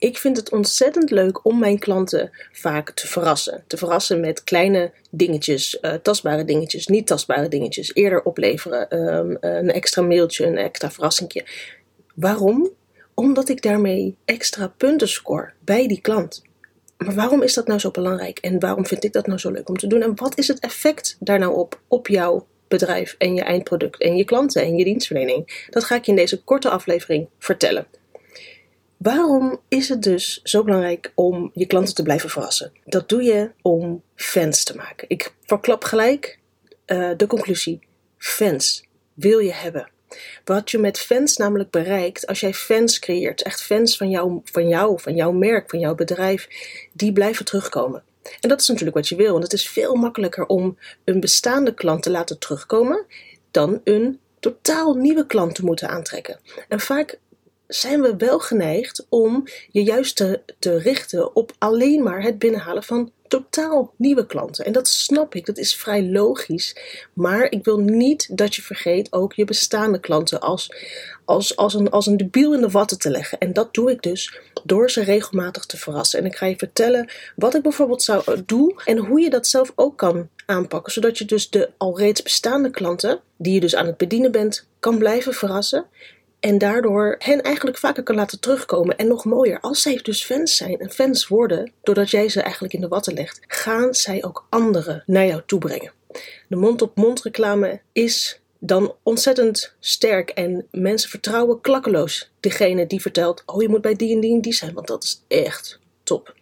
Ik vind het ontzettend leuk om mijn klanten vaak te verrassen. Te verrassen met kleine dingetjes, uh, tastbare dingetjes, niet tastbare dingetjes. Eerder opleveren, um, een extra mailtje, een extra verrassingje. Waarom? Omdat ik daarmee extra punten score bij die klant. Maar waarom is dat nou zo belangrijk en waarom vind ik dat nou zo leuk om te doen? En wat is het effect daar nou op, op jouw bedrijf en je eindproduct en je klanten en je dienstverlening? Dat ga ik je in deze korte aflevering vertellen. Waarom is het dus zo belangrijk om je klanten te blijven verrassen? Dat doe je om fans te maken. Ik verklap gelijk uh, de conclusie. Fans wil je hebben. Wat je met fans namelijk bereikt, als jij fans creëert, echt fans van jou, van jou, van jouw merk, van jouw bedrijf, die blijven terugkomen. En dat is natuurlijk wat je wil, want het is veel makkelijker om een bestaande klant te laten terugkomen dan een totaal nieuwe klant te moeten aantrekken. En vaak zijn we wel geneigd om je juist te, te richten op alleen maar het binnenhalen van totaal nieuwe klanten. En dat snap ik, dat is vrij logisch. Maar ik wil niet dat je vergeet ook je bestaande klanten als, als, als, een, als een debiel in de watten te leggen. En dat doe ik dus door ze regelmatig te verrassen. En ik ga je vertellen wat ik bijvoorbeeld zou eh, doen en hoe je dat zelf ook kan aanpakken. Zodat je dus de al reeds bestaande klanten, die je dus aan het bedienen bent, kan blijven verrassen. En daardoor hen eigenlijk vaker kan laten terugkomen. En nog mooier, als zij dus fans zijn en fans worden, doordat jij ze eigenlijk in de watten legt, gaan zij ook anderen naar jou toe brengen. De mond-op-mond reclame is dan ontzettend sterk en mensen vertrouwen klakkeloos degene die vertelt: Oh, je moet bij die en die en die zijn, want dat is echt top.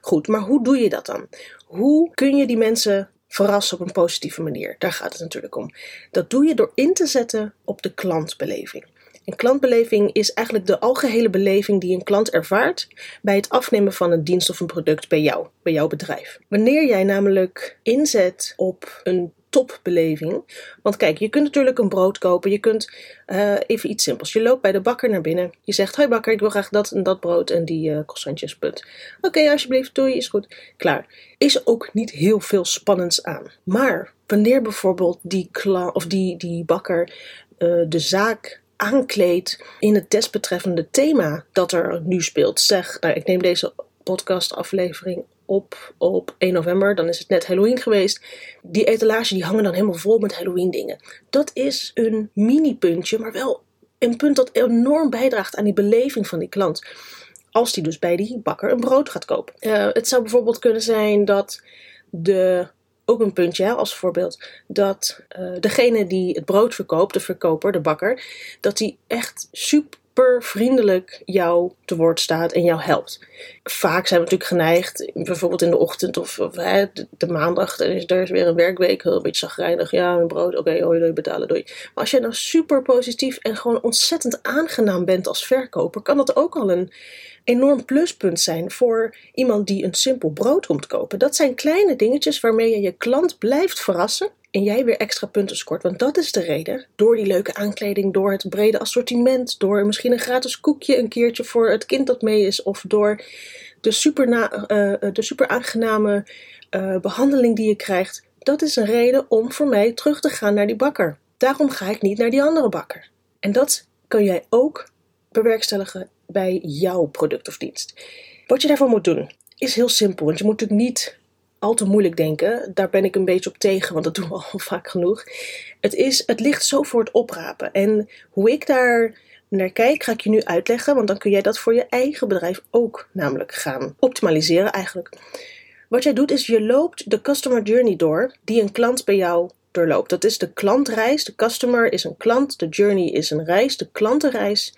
Goed, maar hoe doe je dat dan? Hoe kun je die mensen verrassen op een positieve manier? Daar gaat het natuurlijk om. Dat doe je door in te zetten op de klantbeleving. Een klantbeleving is eigenlijk de algehele beleving die een klant ervaart bij het afnemen van een dienst of een product bij jou, bij jouw bedrijf. Wanneer jij namelijk inzet op een topbeleving. Want kijk, je kunt natuurlijk een brood kopen. Je kunt uh, even iets simpels. Je loopt bij de bakker naar binnen. Je zegt: Hoi bakker, ik wil graag dat en dat brood en die uh, croissantjes. Punt. Oké, alsjeblieft, doei, is goed. Klaar. Is ook niet heel veel spannends aan. Maar wanneer bijvoorbeeld die, of die, die bakker uh, de zaak aankleedt in het desbetreffende thema dat er nu speelt. Zeg, nou, ik neem deze podcastaflevering op op 1 november, dan is het net Halloween geweest. Die etalage die hangen dan helemaal vol met Halloween dingen. Dat is een mini puntje, maar wel een punt dat enorm bijdraagt aan die beleving van die klant. Als die dus bij die bakker een brood gaat kopen. Uh, het zou bijvoorbeeld kunnen zijn dat de ook een puntje als voorbeeld. Dat uh, degene die het brood verkoopt, de verkoper, de bakker, dat die echt super vriendelijk jou te woord staat en jou helpt. Vaak zijn we natuurlijk geneigd, bijvoorbeeld in de ochtend of, hè, de, maandag, er is, er is weer een werkweek, heel een beetje zagrijnig. Ja, mijn brood, oké, okay, hoi, doei, betalen, doei. Maar als je nou super positief en gewoon ontzettend aangenaam bent als verkoper, kan dat ook al een enorm pluspunt zijn voor iemand die een simpel brood komt kopen. Dat zijn kleine dingetjes waarmee je je klant blijft verrassen en jij weer extra punten scoort. Want dat is de reden. Door die leuke aankleding, door het brede assortiment, door misschien een gratis koekje een keertje voor het kind dat mee is, of door de super, na, uh, de super aangename uh, behandeling die je krijgt. Dat is een reden om voor mij terug te gaan naar die bakker. Daarom ga ik niet naar die andere bakker. En dat kun jij ook bewerkstelligen bij jouw product of dienst. Wat je daarvoor moet doen is heel simpel, want je moet natuurlijk niet al te moeilijk denken. Daar ben ik een beetje op tegen, want dat doen we al vaak genoeg. Het, is, het ligt zo voor het oprapen. En hoe ik daar naar kijk, ga ik je nu uitleggen, want dan kun jij dat voor je eigen bedrijf ook namelijk gaan optimaliseren eigenlijk. Wat jij doet is je loopt de customer journey door die een klant bij jou doorloopt. Dat is de klantreis. De customer is een klant, de journey is een reis, de klantenreis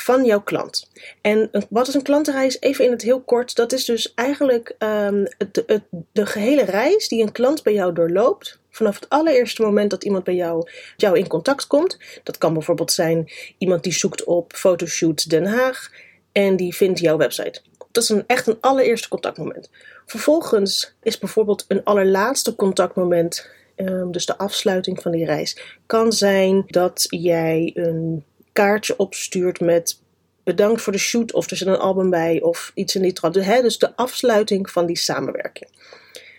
van jouw klant. En wat is een klantenreis? Even in het heel kort. Dat is dus eigenlijk um, het, het, de gehele reis die een klant bij jou doorloopt. Vanaf het allereerste moment dat iemand bij jou, jou in contact komt. Dat kan bijvoorbeeld zijn iemand die zoekt op Photoshoot Den Haag en die vindt jouw website. Dat is een, echt een allereerste contactmoment. Vervolgens is bijvoorbeeld een allerlaatste contactmoment, um, dus de afsluiting van die reis, kan zijn dat jij een kaartje opstuurt met bedankt voor de shoot of er zit een album bij of iets in die trant. Dus de afsluiting van die samenwerking.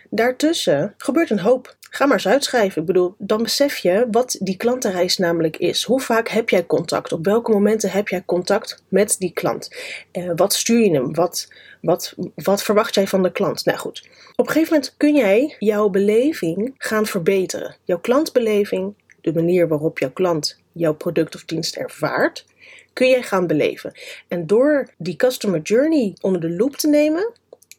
daartussen gebeurt een hoop. Ga maar eens uitschrijven. Ik bedoel, dan besef je wat die klantenreis namelijk is. Hoe vaak heb jij contact? Op welke momenten heb jij contact met die klant? Uh, wat stuur je hem? Wat, wat, wat verwacht jij van de klant? Nou goed, op een gegeven moment kun jij jouw beleving gaan verbeteren. Jouw klantbeleving, de manier waarop jouw klant jouw product of dienst ervaart, kun jij gaan beleven. En door die customer journey onder de loep te nemen,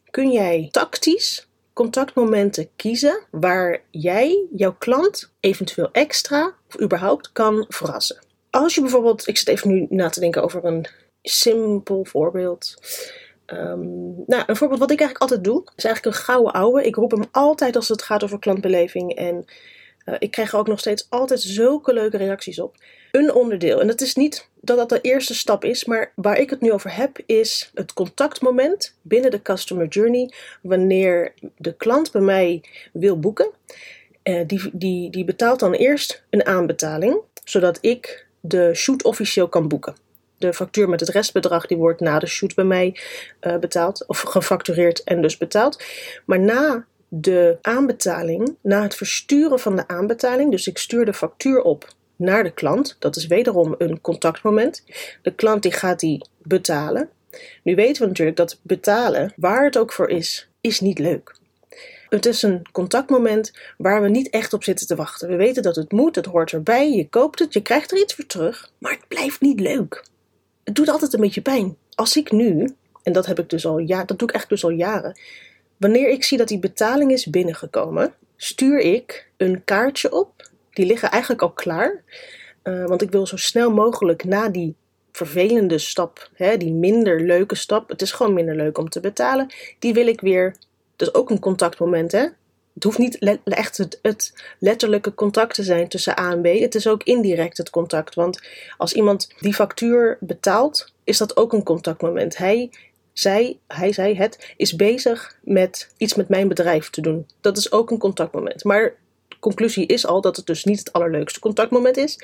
kun jij tactisch contactmomenten kiezen waar jij jouw klant eventueel extra of überhaupt kan verrassen. Als je bijvoorbeeld, ik zit even nu na te denken over een simpel voorbeeld. Um, nou, een voorbeeld wat ik eigenlijk altijd doe, is eigenlijk een gouden ouwe. Ik roep hem altijd als het gaat over klantbeleving en uh, ik krijg er ook nog steeds altijd zulke leuke reacties op. Een onderdeel, en het is niet dat dat de eerste stap is, maar waar ik het nu over heb, is het contactmoment binnen de customer journey. Wanneer de klant bij mij wil boeken, uh, die, die, die betaalt dan eerst een aanbetaling, zodat ik de shoot officieel kan boeken. De factuur met het restbedrag die wordt na de shoot bij mij uh, betaald, of gefactureerd en dus betaald. Maar na de aanbetaling, na het versturen van de aanbetaling, dus ik stuur de factuur op naar de klant, dat is wederom een contactmoment. De klant die gaat die betalen. Nu weten we natuurlijk dat betalen, waar het ook voor is, is niet leuk. Het is een contactmoment waar we niet echt op zitten te wachten. We weten dat het moet, het hoort erbij, je koopt het, je krijgt er iets voor terug, maar het blijft niet leuk. Het doet altijd een beetje pijn. Als ik nu, en dat heb ik dus al ja, dat doe ik echt dus al jaren, Wanneer ik zie dat die betaling is binnengekomen, stuur ik een kaartje op. Die liggen eigenlijk al klaar. Uh, want ik wil zo snel mogelijk na die vervelende stap, hè, die minder leuke stap, het is gewoon minder leuk om te betalen, die wil ik weer. Dat is ook een contactmoment, hè? Het hoeft niet echt het, het, letterlijke contact te zijn tussen A en B. Het is ook indirect het contact. Want als iemand die factuur betaalt, is dat ook een contactmoment. Hij zij, hij, zij, het, is bezig met iets met mijn bedrijf te doen. Dat is ook een contactmoment. Maar de conclusie is al dat het dus niet het allerleukste contactmoment is.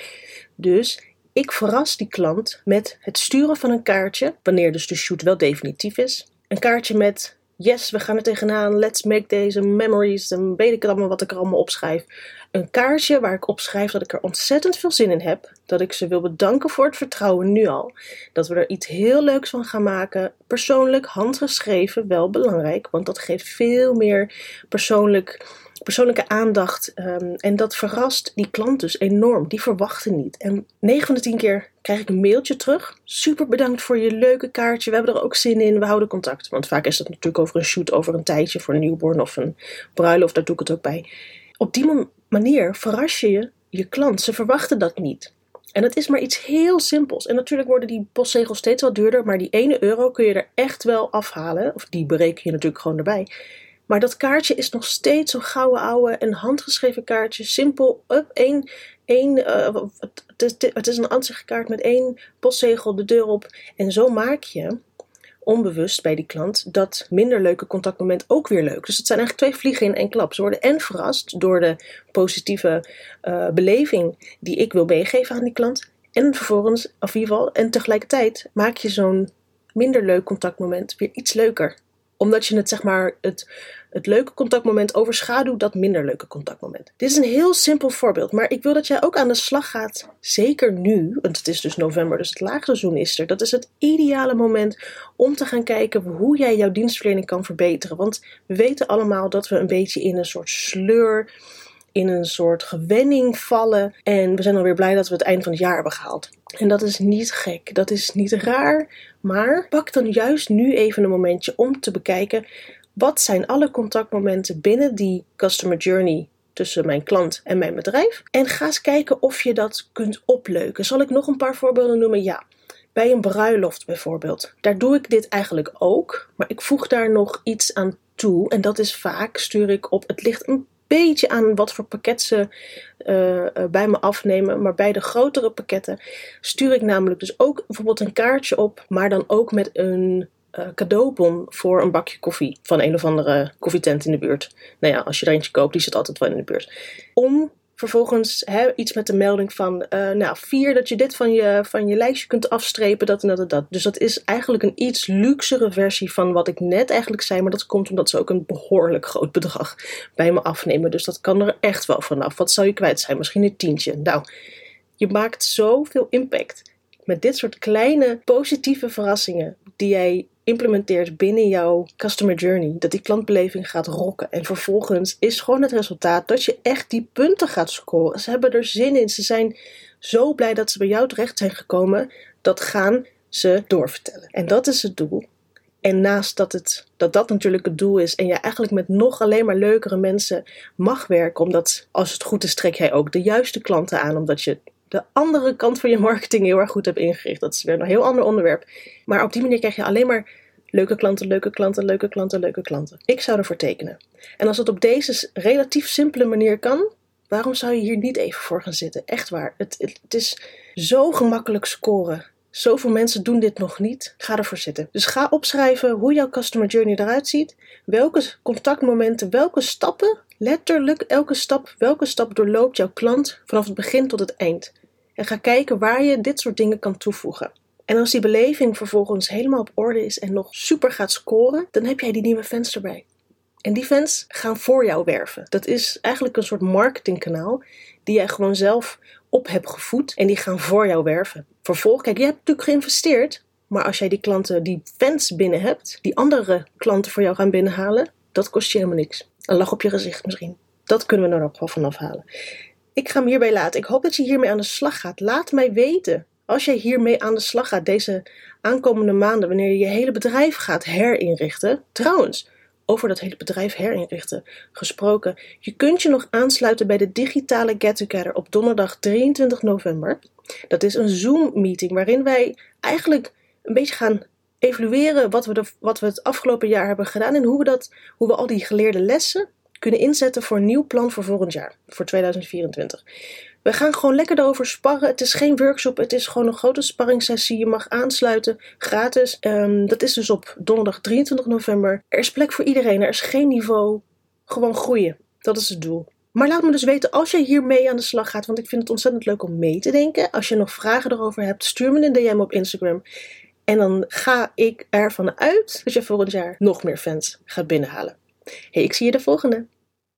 Dus ik verras die klant met het sturen van een kaartje, wanneer dus de shoot wel definitief is. Een kaartje met yes, we gaan er tegenaan, let's make deze memories, dan weet ik allemaal wat ik er allemaal opschrijf. Een kaartje waar ik opschrijf dat ik er ontzettend veel zin in heb, dat ik ze wil bedanken voor het vertrouwen nu al, dat we er iets heel leuks van gaan maken, persoonlijk, handgeschreven, wel belangrijk, want dat geeft veel meer persoonlijk persoonlijke aandacht. Um, en dat verrast die klant dus enorm. Die verwachten niet. En 9 van de 10 keer krijg ik een mailtje terug. Super bedankt voor je leuke kaartje. We hebben er ook zin in. We houden contact. Want vaak is het natuurlijk over een shoot, over een tijdje voor een newborn of een bruiloft. Daar doe ik het ook bij. Op die manier verras je je, je klant. Ze verwachten dat niet. En het is maar iets heel simpels. En natuurlijk worden die postzegels steeds wat duurder, maar die 1 euro kun je er echt wel afhalen. Of die bereken je natuurlijk gewoon erbij. Maar dat kaartje is nog steeds zo'n gouden oude, een handgeschreven kaartje. Simpel, up, één, één, uh, het, is, het is een ansichtkaart met één postzegel de deur op. En zo maak je onbewust bij die klant dat minder leuke contactmoment ook weer leuk. Dus het zijn eigenlijk twee vliegen in één klap. Ze worden en verrast door de positieve uh, beleving die ik wil meegeven aan die klant. En vervolgens, of in ieder geval, en tegelijkertijd maak je zo'n minder leuk contactmoment weer iets leuker omdat je het, zeg maar, het, het leuke contactmoment overschaduwt dat minder leuke contactmoment. Dit is een heel simpel voorbeeld, maar ik wil dat jij ook aan de slag gaat. Zeker nu, want het is dus november, dus het laagseizoen is er. Dat is het ideale moment om te gaan kijken hoe jij jouw dienstverlening kan verbeteren. Want we weten allemaal dat we een beetje in een soort sleur in een soort gewenning vallen. En we zijn alweer blij dat we het eind van het jaar hebben gehaald. En dat is niet gek, dat is niet raar. Maar pak dan juist nu even een momentje om te bekijken. Wat zijn alle contactmomenten binnen die customer journey tussen mijn klant en mijn bedrijf? En ga eens kijken of je dat kunt opleuken. Zal ik nog een paar voorbeelden noemen? Ja. Bij een bruiloft bijvoorbeeld. Daar doe ik dit eigenlijk ook, maar ik voeg daar nog iets aan toe. En dat is vaak stuur ik op. Het ligt een beetje aan wat voor pakket ze uh, bij me afnemen. Maar bij de grotere pakketten stuur ik namelijk dus ook bijvoorbeeld een kaartje op, maar dan ook met een cadeaubon voor een bakje koffie van een of andere koffietent in de buurt. Nou ja, als je er eentje koopt, die zit altijd wel in de buurt. Om Vervolgens hè, iets met de melding van, uh, nou, vier dat je dit van je, van je lijstje kunt afstrepen, dat en dat en dat. Dus dat is eigenlijk een iets luxere versie van wat ik net eigenlijk zei, maar dat komt omdat ze ook een behoorlijk groot bedrag bij me afnemen. Dus dat kan er echt wel vanaf. Wat zou je kwijt zijn? Misschien een tientje. Nou, je maakt zoveel impact met dit soort kleine positieve verrassingen die jij implementeert binnen jouw customer journey, dat die klantbeleving gaat rocken. En vervolgens is gewoon het resultaat dat je echt die punten gaat scoren. Ze hebben er zin in. Ze zijn zo blij dat ze bij jou terecht zijn gekomen. Dat gaan ze doorvertellen. En dat is het doel. En naast dat, het, dat dat natuurlijk het doel is en je eigenlijk met nog alleen maar leukere mensen mag werken, omdat als het goed is trek jij ook de juiste klanten aan, omdat je de andere kant van je marketing heel erg goed hebt ingericht. Dat is weer een heel ander onderwerp. Maar op die manier krijg je alleen maar leuke klanten, leuke klanten, leuke klanten, leuke klanten. Ik zou ervoor tekenen. En als het op deze relatief simpele manier kan, waarom zou je hier niet even voor gaan zitten? Echt waar. Het, het, het is zo gemakkelijk scoren. Zoveel mensen doen dit nog niet. Ga ervoor zitten. Dus ga opschrijven hoe jouw customer journey eruit ziet. Welke contactmomenten, welke stappen, letterlijk elke stap, welke stap doorloopt jouw klant vanaf het begin tot het eind. En ga kijken waar je dit soort dingen kan toevoegen. En als die beleving vervolgens helemaal op orde is en nog super gaat scoren, dan heb jij die nieuwe fans erbij. En die fans gaan voor jou werven. Dat is eigenlijk een soort marketingkanaal die jij gewoon zelf op hebt gevoed en die gaan voor jou werven. Vervolgens, kijk, je hebt natuurlijk geïnvesteerd, maar als jij die klanten, die fans binnen hebt, die andere klanten voor jou gaan binnenhalen, dat kost je helemaal niks. Een lach op je gezicht misschien. Dat kunnen we er nog wel vanaf halen. Ik ga hem hierbij laten. Ik hoop dat je hiermee aan de slag gaat. Laat mij weten als jij hiermee aan de slag gaat deze aankomende maanden, wanneer je je hele bedrijf gaat herinrichten. Trouwens, over dat hele bedrijf herinrichten gesproken. Je kunt je nog aansluiten bij de digitale Get Together op donderdag 23 november. Dat is een Zoom-meeting waarin wij eigenlijk een beetje gaan evalueren wat we, de, wat we het afgelopen jaar hebben gedaan en hoe we, dat, hoe we al die geleerde lessen kunnen inzetten voor een nieuw plan voor volgend jaar, voor 2024. We gaan gewoon lekker erover sparren. Het is geen workshop, het is gewoon een grote sparringssessie. Je mag aansluiten, gratis. Um, dat is dus op donderdag 23 november. Er is plek voor iedereen, er is geen niveau. Gewoon groeien, dat is het doel. Maar laat me dus weten als jij hiermee aan de slag gaat, want ik vind het ontzettend leuk om mee te denken. Als je nog vragen erover hebt, stuur me een DM op Instagram. En dan ga ik ervan uit dat je volgend jaar nog meer fans gaat binnenhalen. Hey, ik zie je de volgende.